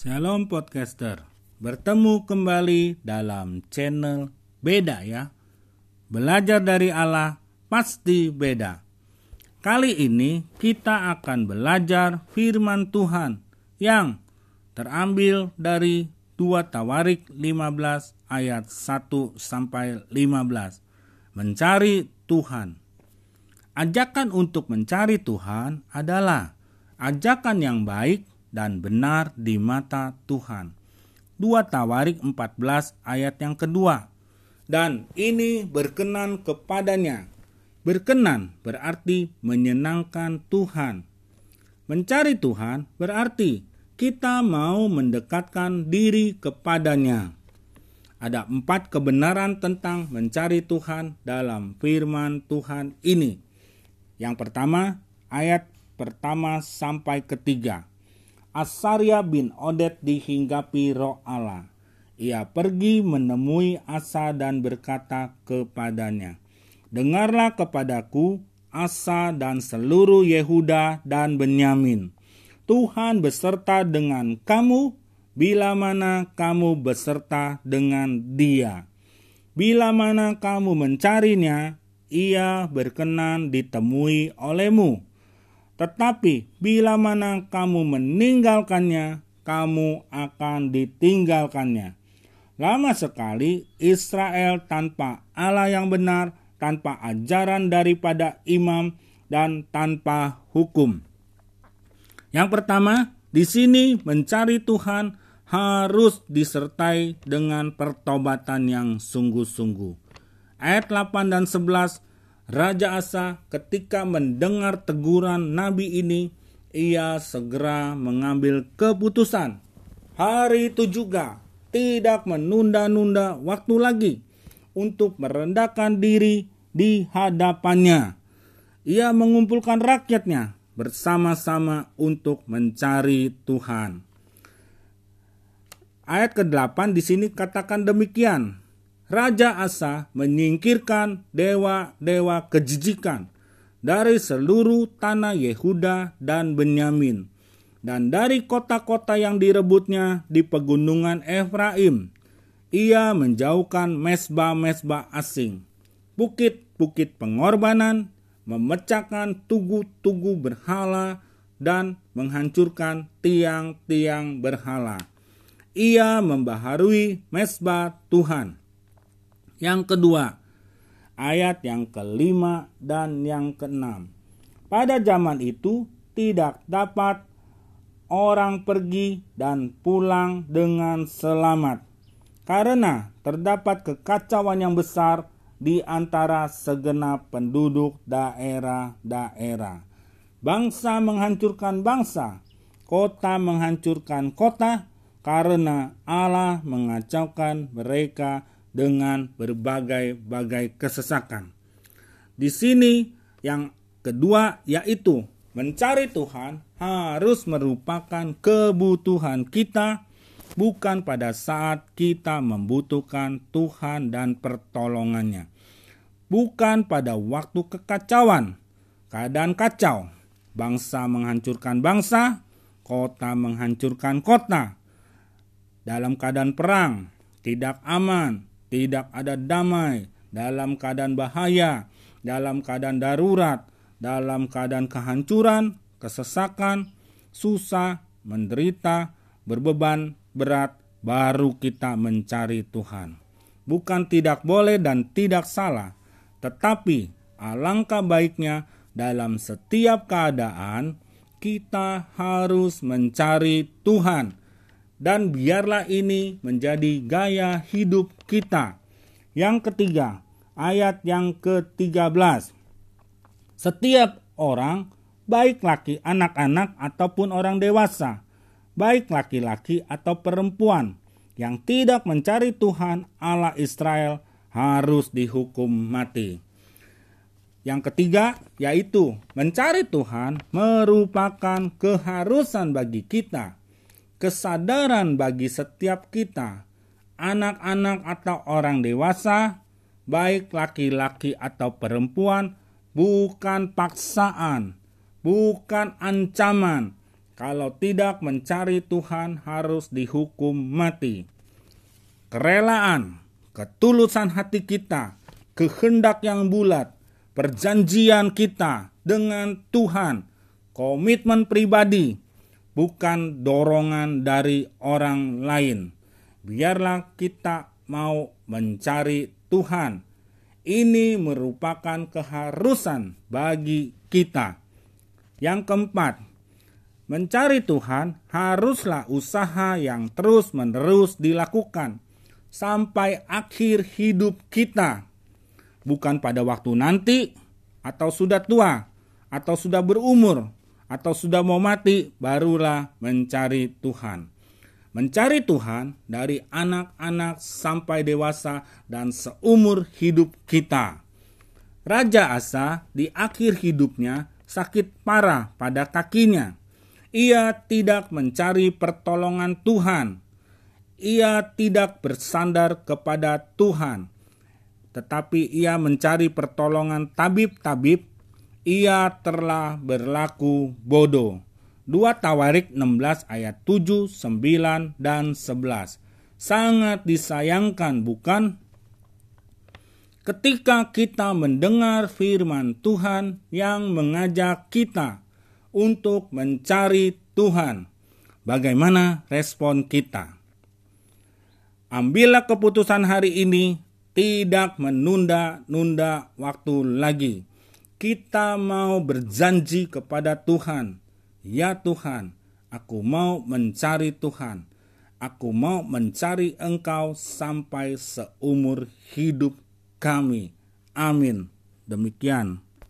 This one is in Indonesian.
Shalom podcaster, bertemu kembali dalam channel beda ya. Belajar dari Allah pasti beda. Kali ini kita akan belajar firman Tuhan yang terambil dari 2 Tawarik 15 ayat 1 sampai 15. Mencari Tuhan. Ajakan untuk mencari Tuhan adalah ajakan yang baik dan benar di mata Tuhan. 2 Tawarik 14 ayat yang kedua. Dan ini berkenan kepadanya. Berkenan berarti menyenangkan Tuhan. Mencari Tuhan berarti kita mau mendekatkan diri kepadanya. Ada empat kebenaran tentang mencari Tuhan dalam firman Tuhan ini. Yang pertama, ayat pertama sampai ketiga. Asaria bin Odet dihinggapi roh Allah. Ia pergi menemui Asa dan berkata kepadanya, Dengarlah kepadaku, Asa dan seluruh Yehuda dan Benyamin. Tuhan beserta dengan kamu bila mana kamu beserta dengan dia. Bila mana kamu mencarinya, ia berkenan ditemui olehmu tetapi bila mana kamu meninggalkannya, kamu akan ditinggalkannya. Lama sekali Israel tanpa Allah yang benar, tanpa ajaran daripada imam, dan tanpa hukum. Yang pertama, di sini mencari Tuhan harus disertai dengan pertobatan yang sungguh-sungguh. Ayat 8 dan 11 Raja Asa ketika mendengar teguran nabi ini, ia segera mengambil keputusan. Hari itu juga tidak menunda-nunda waktu lagi untuk merendahkan diri di hadapannya. Ia mengumpulkan rakyatnya bersama-sama untuk mencari Tuhan. Ayat ke-8 di sini katakan demikian. Raja Asa menyingkirkan dewa-dewa kejijikan dari seluruh tanah Yehuda dan Benyamin dan dari kota-kota yang direbutnya di pegunungan Efraim. Ia menjauhkan mesbah-mesbah asing, bukit-bukit pengorbanan, memecahkan tugu-tugu berhala, dan menghancurkan tiang-tiang berhala. Ia membaharui mesbah Tuhan yang kedua, ayat yang kelima dan yang keenam. Pada zaman itu tidak dapat orang pergi dan pulang dengan selamat. Karena terdapat kekacauan yang besar di antara segenap penduduk daerah-daerah. Bangsa menghancurkan bangsa, kota menghancurkan kota, karena Allah mengacaukan mereka dengan berbagai-bagai kesesakan. Di sini yang kedua yaitu mencari Tuhan harus merupakan kebutuhan kita bukan pada saat kita membutuhkan Tuhan dan pertolongannya. Bukan pada waktu kekacauan, keadaan kacau, bangsa menghancurkan bangsa, kota menghancurkan kota. Dalam keadaan perang, tidak aman, tidak ada damai, dalam keadaan bahaya, dalam keadaan darurat, dalam keadaan kehancuran, kesesakan, susah, menderita, berbeban berat, baru kita mencari Tuhan. Bukan tidak boleh dan tidak salah, tetapi alangkah baiknya dalam setiap keadaan kita harus mencari Tuhan dan biarlah ini menjadi gaya hidup kita. Yang ketiga, ayat yang ke-13. Setiap orang, baik laki anak-anak ataupun orang dewasa, baik laki-laki atau perempuan yang tidak mencari Tuhan Allah Israel harus dihukum mati. Yang ketiga yaitu mencari Tuhan merupakan keharusan bagi kita kesadaran bagi setiap kita, anak-anak atau orang dewasa, baik laki-laki atau perempuan, bukan paksaan, bukan ancaman, Kalau tidak mencari Tuhan harus dihukum mati. Kerelaan, ketulusan hati kita, kehendak yang bulat, perjanjian kita dengan Tuhan, komitmen pribadi, bukan dorongan dari orang lain. Biarlah kita mau mencari Tuhan. Ini merupakan keharusan bagi kita. Yang keempat, mencari Tuhan haruslah usaha yang terus-menerus dilakukan sampai akhir hidup kita bukan pada waktu nanti atau sudah tua atau sudah berumur atau sudah mau mati barulah mencari Tuhan. Mencari Tuhan dari anak-anak sampai dewasa dan seumur hidup kita. Raja Asa di akhir hidupnya sakit parah pada kakinya. Ia tidak mencari pertolongan Tuhan. Ia tidak bersandar kepada Tuhan tetapi ia mencari pertolongan tabib-tabib, ia telah berlaku bodoh. 2 Tawarik 16 ayat 7, 9, dan 11. Sangat disayangkan bukan? Ketika kita mendengar firman Tuhan yang mengajak kita untuk mencari Tuhan, bagaimana respon kita? Ambillah keputusan hari ini tidak menunda-nunda waktu lagi. Kita mau berjanji kepada Tuhan, "Ya Tuhan, aku mau mencari Tuhan. Aku mau mencari Engkau sampai seumur hidup kami." Amin. Demikian.